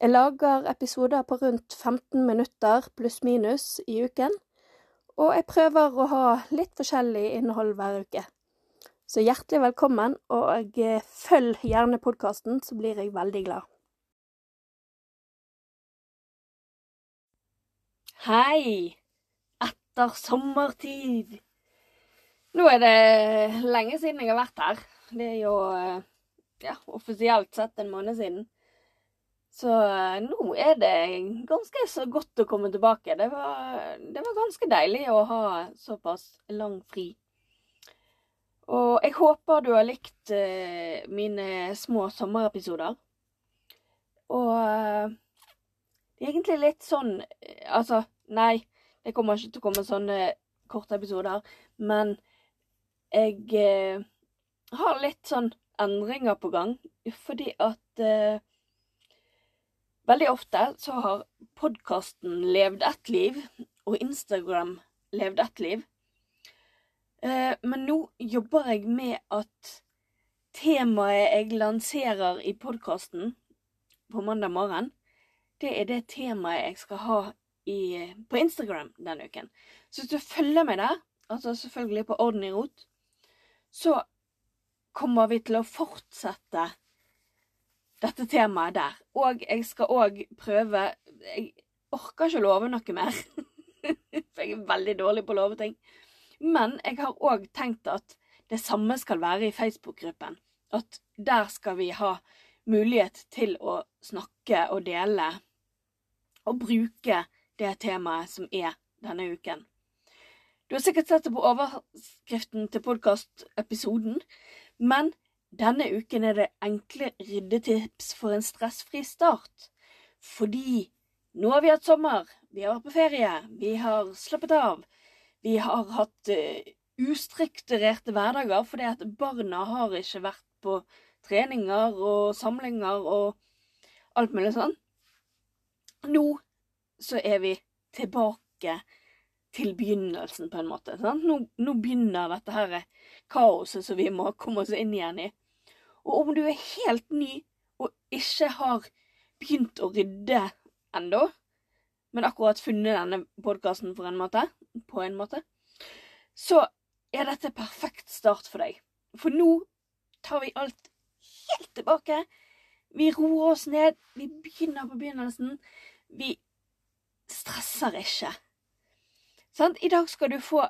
Jeg lager episoder på rundt 15 minutter pluss-minus i uken, og jeg prøver å ha litt forskjellig innhold hver uke. Så hjertelig velkommen, og eh, følg gjerne podkasten, så blir jeg veldig glad. Hei! Etter sommertid. Nå er det lenge siden jeg har vært her. Det er jo eh, ja, offisielt sett en måned siden. Så eh, nå er det ganske så godt å komme tilbake. Det var, det var ganske deilig å ha såpass lang fri. Og jeg håper du har likt uh, mine små sommerepisoder. Og uh, det er egentlig litt sånn Altså, nei, det kommer ikke til å komme sånne korte episoder. Men jeg har litt sånn endringer på gang. Fordi at veldig ofte så har podkasten levd ett liv, og Instagram levd ett liv. Eh, men nå jobber jeg med at temaet jeg lanserer i podkasten på mandag morgen, det er det temaet jeg skal ha i, på Instagram denne uken. Så hvis du følger med der, altså selvfølgelig på Orden i rot, så kommer vi til å fortsette dette temaet der. Og jeg skal òg prøve Jeg orker ikke å love noe mer. For jeg er veldig dårlig på å love ting. Men jeg har òg tenkt at det samme skal være i Facebook-gruppen. At der skal vi ha mulighet til å snakke og dele og bruke det temaet som er denne uken. Du har sikkert sett det på overskriften til podkastepisoden, men denne uken er det enkle ryddetips for en stressfri start. Fordi nå har vi hatt sommer, vi har vært på ferie, vi har slappet av, vi har hatt uh, ustrukturerte hverdager fordi at barna har ikke vært på treninger og samlinger og alt mulig sånn. Nå så er vi tilbake til begynnelsen, på en måte. Nå, nå, begynner dette her kaoset som vi må komme oss inn igjen i. Og om du er helt ny og ikke har begynt å rydde ennå, men akkurat funnet denne podkasten på en måte, så er dette perfekt start for deg. For nå tar vi alt helt tilbake. Vi roer oss ned. Vi begynner på begynnelsen. Vi stresser ikke. Sant? I dag skal du få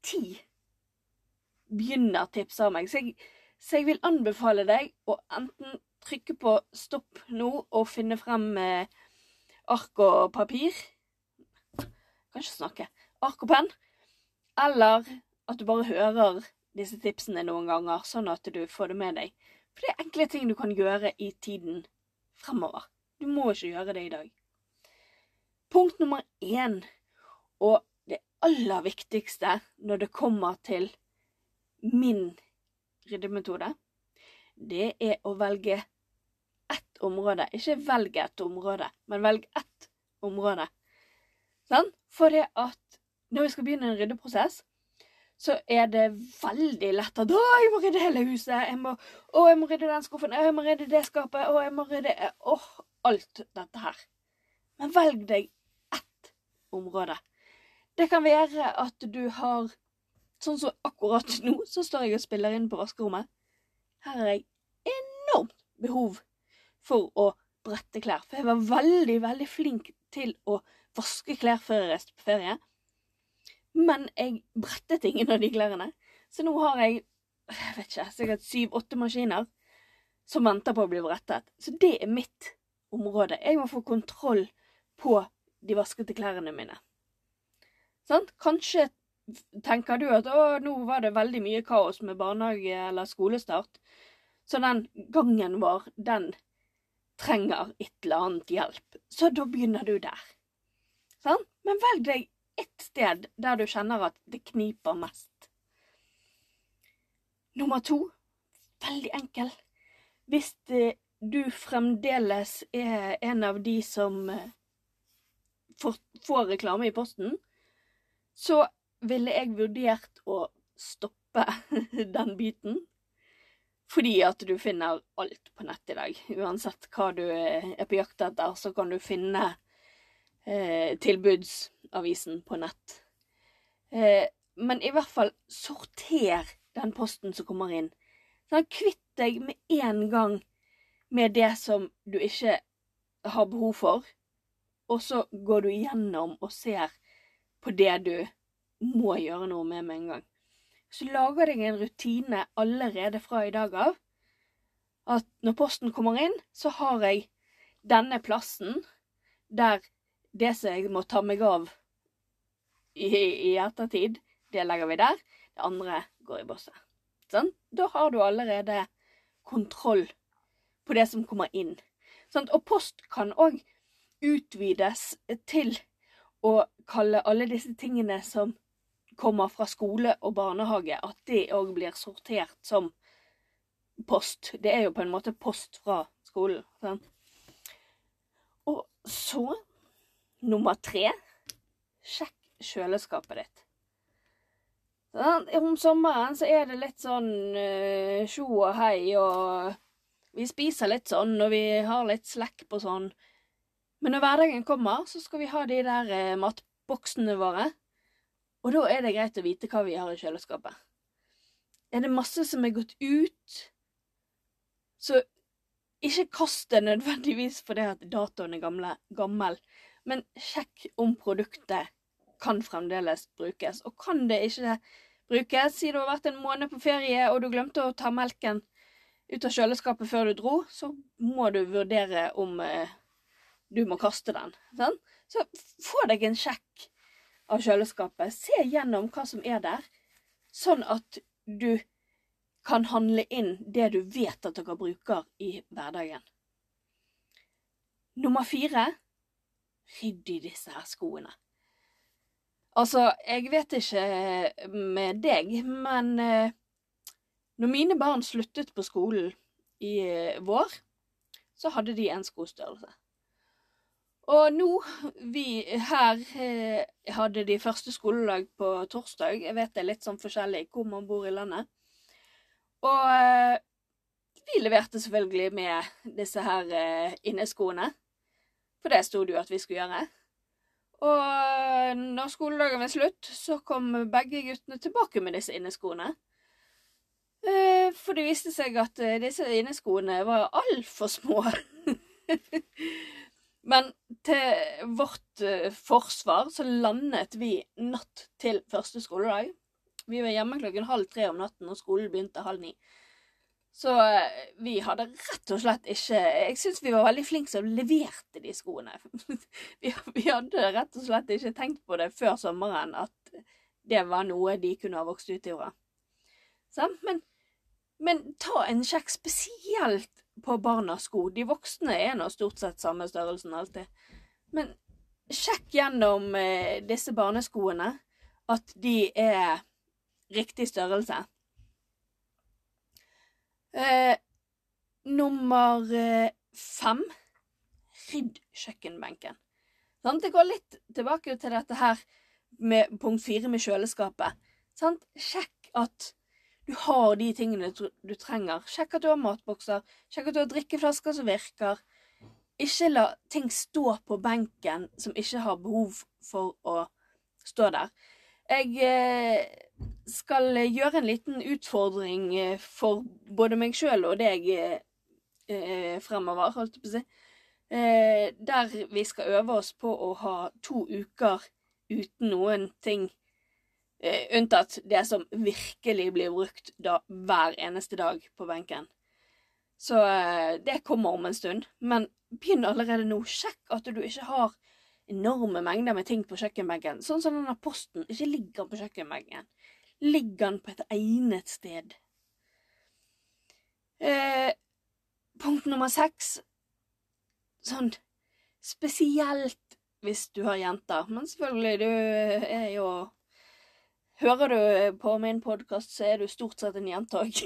ti begynnertips av meg. Så jeg, så jeg, vil anbefale deg å enten trykke på stopp nå og finne frem eh, ark og papir. Kan ikke snakke. Ark og penn. Eller at du bare hører disse tipsene noen ganger, sånn at du får det med deg. For det er enkle ting du kan gjøre i tiden fremover. Du må ikke gjøre det i dag. Punkt nummer én, og aller viktigste når det kommer til min ryddemetode, det er å velge ett område. Ikke velge et område, men velg ett område. Sånn? For det at når vi skal begynne en ryddeprosess, så er det veldig lett at 'Å, jeg må rydde hele huset'. Jeg må, 'Å, jeg må rydde den skuffen'. 'Å, jeg må rydde det skapet'. 'Å, jeg må rydde Åh, alt dette her. Men velg deg ett område. Det kan være at du har Sånn som akkurat nå, så står jeg og spiller inn på vaskerommet. Her har jeg enormt behov for å brette klær. For jeg var veldig, veldig flink til å vaske klær før jeg reiste på ferie. Men jeg brettet ingen av de klærne. Så nå har jeg jeg vet ikke, sikkert syv-åtte maskiner som venter på å bli brettet. Så det er mitt område. Jeg må få kontroll på de vaskete klærne mine. Sant? Kanskje tenker du at å, nå var det veldig mye kaos med barnehage eller skolestart, så den gangen vår, den trenger et eller annet hjelp. Så da begynner du der. Sant? Men velg deg ett sted der du kjenner at det kniper mest. Nummer to veldig enkel. Hvis eh, du fremdeles er en av de som eh, får reklame i posten, så ville jeg vurdert å stoppe den biten. Fordi at du finner alt på nett i dag. Uansett hva du er på jakt etter, så kan du finne eh, tilbudsavisen på nett. Eh, men i hvert fall sorter den posten som kommer inn. Sånn, kvitt deg med en gang med det som du ikke har behov for, og så går du igjennom og ser på det du må gjøre noe med med en gang. Så lager deg en rutine allerede fra i dag av at når posten kommer inn, så har jeg denne plassen der det som jeg må ta meg av i, i ettertid, det legger vi der. Det andre går i bosset. Sånn? Da har du allerede kontroll på det som kommer inn. Sånn? Og post kan òg utvides til å kalle alle disse tingene som kommer fra skole og barnehage, at det òg blir sortert som post. Det er jo på en måte post fra skolen. Sant? Og så, nummer tre, sjekk kjøleskapet ditt. Om sommeren så er det litt sånn uh, og hei, og vi spiser litt sånn, og vi har litt slekk på sånn. Men når hverdagen kommer, så skal vi ha de der eh, matboksene våre. Og da er det greit å vite hva vi har i kjøleskapet. Er det masse som er gått ut, så ikke kast det nødvendigvis fordi at datoen er gamle, gammel, men sjekk om produktet kan fremdeles brukes. Og kan det ikke brukes, si du har vært en måned på ferie og du glemte å ta melken ut av kjøleskapet før du dro, så må du vurdere om eh, du må kaste den. Sånn? Så få deg en sjekk av kjøleskapet. Se gjennom hva som er der, sånn at du kan handle inn det du vet at dere bruker i hverdagen. Nummer fire rydd i disse her skoene. Altså, jeg vet ikke med deg, men eh, når mine barn sluttet på skolen i eh, vår, så hadde de en skostørrelse. Og nå, vi her eh, hadde de første skoledag på torsdag. Jeg vet det er litt sånn forskjellig hvor man bor i landet. Og eh, vi leverte selvfølgelig med disse her eh, inneskoene. For det sto det jo at vi skulle gjøre. Og når skoledagen var slutt, så kom begge guttene tilbake med disse inneskoene. Eh, for det viste seg at eh, disse inneskoene var altfor små. Men til vårt eh, forsvar så landet vi natt til første skoledag. Vi var hjemme klokken halv tre om natten, og skolen begynte halv ni. Så eh, vi hadde rett og slett ikke Jeg syns vi var veldig flinke som leverte de skoene. vi, vi, hadde rett og slett ikke tenkt på det før sommeren at det var noe de kunne ha vokst ut i fra. Men, men, ta en sjekk spesielt på barnas sko. De voksne er nå stort sett samme størrelsen alltid. Men sjekk gjennom eh, disse barneskoene at de er riktig størrelse. Eh, nummer eh, fem rydd kjøkkenbenken. Sånn, det går litt tilbake til dette her med punkt fire med kjøleskapet. Sånn, sjekk at du har de tingene du, trenger. Sjekk at du har matbokser. Sjekk at du har drikkeflasker som virker. Ikke la ting stå på benken som ikke har behov for å stå der. Jeg eh, skal gjøre en liten utfordring eh, for både meg sjøl og deg eh, fremover, holdt jeg på å si. Der vi skal øve oss på å ha to uker uten noen ting unntatt det som virkelig blir brukt da, hver eneste dag på benken. Så det kommer om en stund. Men begynn allerede nå. Sjekk at du ikke har enorme mengder med ting på kjøkkenbenken. Sånn som denne posten ikke ligger på kjøkkenbenken. Ligger den på et egnet sted. Eh, punkt nummer seks. sånn spesielt hvis du har jenter. Men selvfølgelig, du er jo Hører du på min podkast, så er du stort sett en jente òg.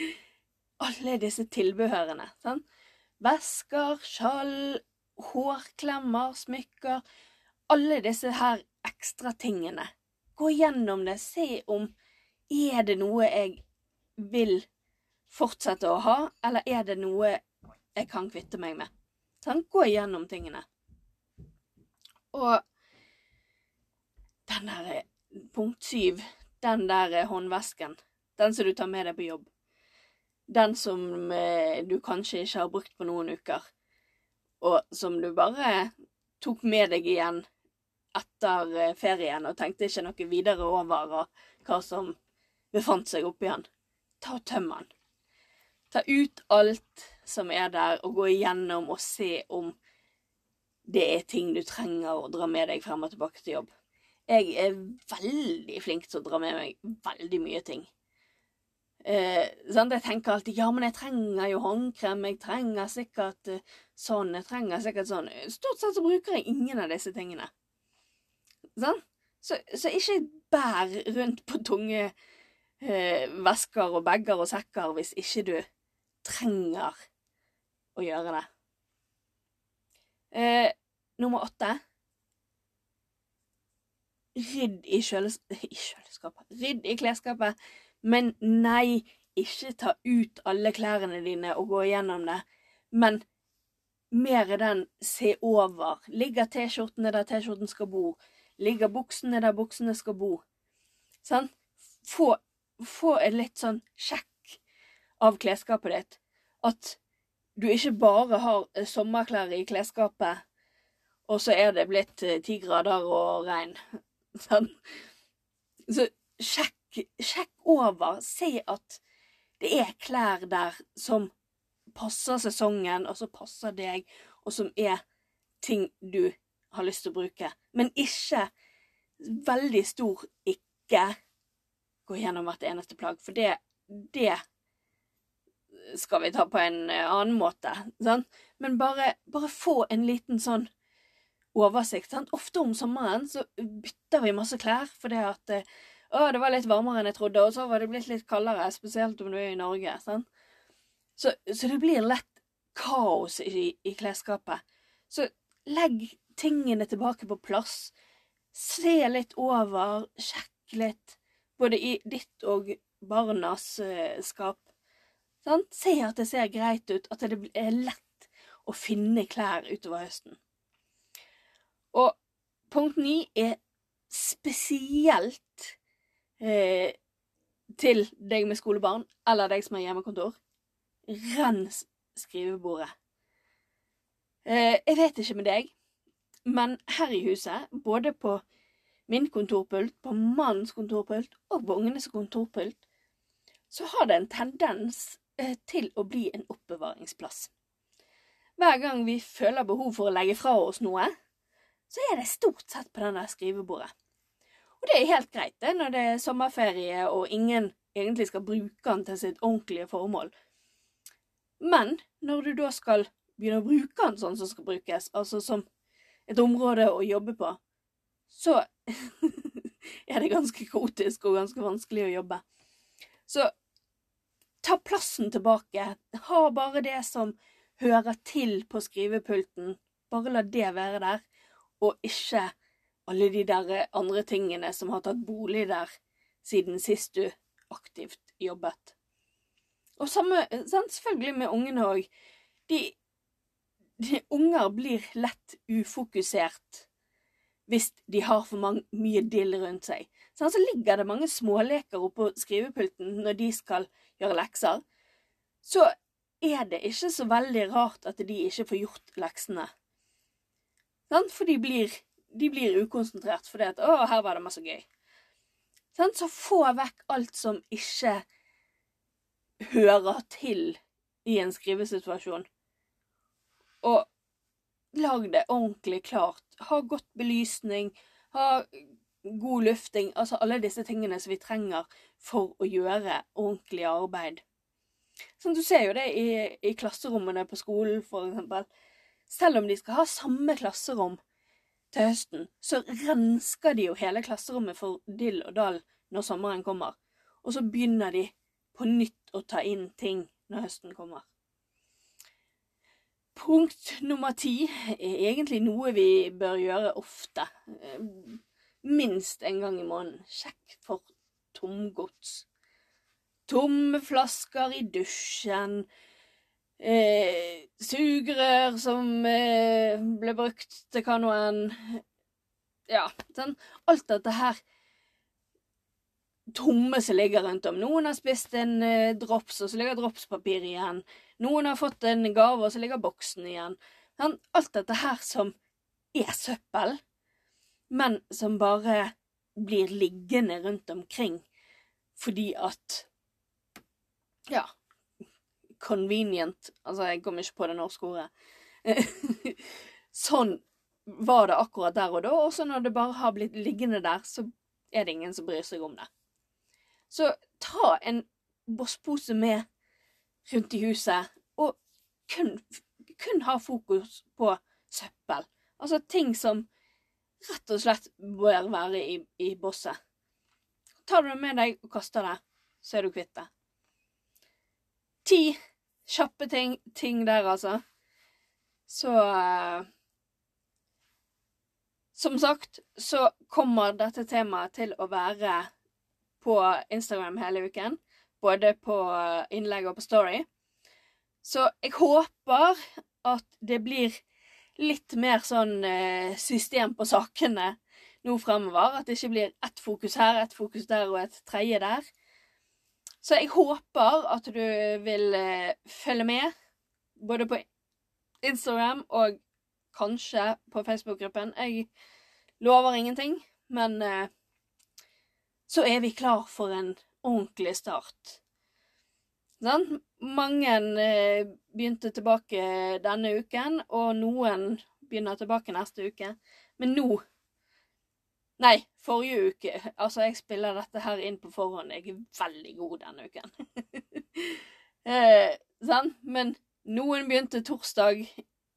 Alle disse tilbehørene. Sant? Vesker, skjall, hårklemmer, smykker. Alle disse her ekstra tingene. Gå gjennom det. Se om er det noe jeg vil fortsette å ha, eller er det noe jeg kan kvitte meg med? Sånn, gå gjennom tingene. Og den der punkt syv, den der håndvesken, den som du tar med deg på jobb, den som eh, du kanskje ikke har brukt på noen uker, og som du bare tok med deg igjen etter eh, ferien og tenkte ikke noe videre over hva som befant seg oppi den. Ta og tøm den. Ta ut alt som er der, og gå igjennom og se om det er ting du trenger å dra med deg frem og tilbake til jobb. Jeg er veldig flink til å dra med meg veldig mye ting. Eh, sånn, jeg tenker alltid ja, men jeg trenger jo håndkrem, jeg trenger sikkert uh, sånn, jeg trenger sikkert sånn. Stort sett så bruker jeg ingen av disse tingene. Sånn? Så, så ikke bær rundt på tunge eh, vesker og bager og sekker hvis ikke du trenger å gjøre det. Eh, nummer åtte Rydd i, kjøles i kjøleskapet. Rydd i klesskapet. Men nei, ikke ta ut alle klærne dine og gå igjennom det. Men mer den se over. Ligger T-skjortene der T-skjorten skal bo? Ligger buksene der buksene skal bo? Sånn? Få, få en litt sånn sjekk av klesskapet ditt. At du ikke bare har eh, sommerklær i klesskapet, og så er det blitt eh, ti grader og regn. Sånn. Så sjekk, sjekk over. Si at det er klær der som passer sesongen, og som passer deg, og som er ting du har lyst til å bruke. Men ikke veldig stor ikke gå gjennom hvert eneste plagg, for det, det skal vi ta på en eh, annen måte. Sant? Men bare, bare, få en liten sånn oversikt. Sant? Ofte om sommeren så bytter vi masse klær fordi at eh, å, det var litt varmere enn jeg trodde, og så var det blitt litt kaldere, spesielt om du er i Norge. Sant? Så, så det blir lett kaos i, i klesskapet. Så legg tingene tilbake på plass. Se litt over, sjekk litt, både i ditt og barnas uh, skap. Sant? Se at det ser greit ut, at det er lett å finne klær utover høsten. Og punkt ni er spesielt eh, til deg med skolebarn, eller deg som har hjemmekontor. Rens skrivebordet. Eh, jeg vet ikke med deg, men her i huset, både på min kontorpult, på mannens kontorpult og på ungenes kontorpult, så har det en tendens Eh, til å bli en oppbevaringsplass. Hver gang vi føler behov for å legge fra oss noe, så er det stort sett på denne skrivebordet. Og det er helt greit det når det er sommerferie og ingen egentlig skal bruke den til sitt ordentlige formål. Men når du da skal begynne å bruke den sånn som skal brukes, altså som et område å jobbe på, så er det ganske kaotisk og ganske vanskelig å jobbe. Så Ta plassen tilbake. Ha bare det som hører til på skrivepulten. Bare la det være der, og ikke alle de der andre tingene som har tatt bolig der siden sist du aktivt jobbet. Og samme, selvfølgelig med ungene òg. De, de, unger blir lett ufokusert hvis de har for mange, mye dill rundt seg. Så så ligger det mange småleker oppå skrivepulten når de skal gjøre lekser, så er det ikke så veldig rart at de ikke får gjort leksene. For de blir, de blir ukonsentrert fordi at 'Å, her var det masse gøy'. Så få vekk alt som ikke hører til i en skrivesituasjon. Og lag det ordentlig klart. Ha godt belysning. Ha god lufting. Altså alle disse tingene som vi trenger for å gjøre ordentlig arbeid. Sånn, du ser jo det i, i klasserommene på skolen, for eksempel. Selv om de skal ha samme klasserom til høsten, så rensker de jo hele klasserommet for dill og dall når sommeren kommer. Og så begynner de på nytt å ta inn ting når høsten kommer. Punkt nummer ti er egentlig noe vi bør gjøre ofte. Minst en gang i måneden. Sjekk for tomgods. Tomme flasker i dusjen. Eh, sugerør som eh, ble brukt til kanoen. Ja, sånn. Alt dette her tomme som ligger rundt om. Noen har spist en eh, drops, og så ligger dropspapir igjen. Noen har fått en gave, og så ligger boksen igjen. Sånn, alt dette her som er søppel, men som bare blir liggende rundt omkring fordi at Ja. Convenient. Altså, jeg kommer ikke på det norske ordet. sånn var det akkurat der og da, og så når det bare har blitt liggende der, så er det ingen som bryr seg om det. Så ta en bosspose med rundt i huset, og kun, kun ha fokus på søppel. Altså ting som rett og slett bør være i, i bosset. Tar du det med deg og kaster det, så er du kvitt det. Ti kjappe ting, ting der, altså. Så uh, Som sagt så kommer dette temaet til å være på Instagram hele uken. Både på innlegg og på Story. Så jeg håper at det blir litt mer sånn eh, system på sakene nå fremover. At det ikke blir ett fokus her, ett fokus der og et tredje der. Så jeg håper at du vil eh, følge med, både på Instagram og kanskje på Facebook-gruppen. Jeg lover ingenting, men eh, så er vi klar for en ordentlig start. Sånn? Mange eh, begynte tilbake denne uken, og noen begynner tilbake neste uke. Men nå Nei, forrige uke. Altså, jeg spiller dette her inn på forhånd. Jeg er veldig god denne uken. eh, sånn? Men noen begynte torsdag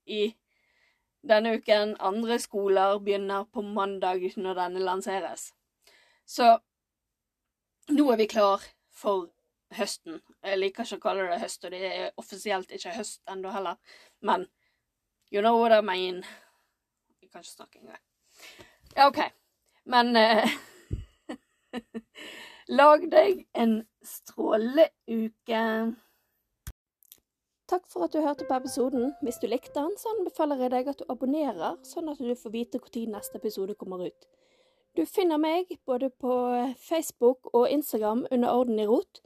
i denne uken. Andre skoler begynner på mandag når denne lanseres. Så nå er vi klar for høsten. Jeg liker ikke å kalle det høst, og det er offisielt ikke høst ennå heller. Men you know what I mean. Jeg kan ikke snakke engang. Ja, OK. Men eh, Lag deg en stråleuke. Takk for at du hørte på episoden. Hvis du likte den, så anbefaler jeg deg at du abonnerer, sånn at du får vite når neste episode kommer ut. Du finner meg både på Facebook og Instagram under Orden i rot.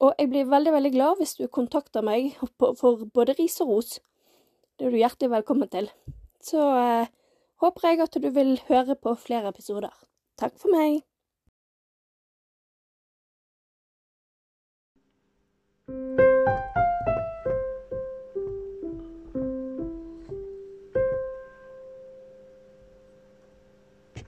Og jeg blir veldig, veldig glad hvis du kontakter meg for både ris og ros. Det er du hjertelig velkommen til. Så eh, håper jeg at du vil høre på flere episoder. Takk for meg. thank you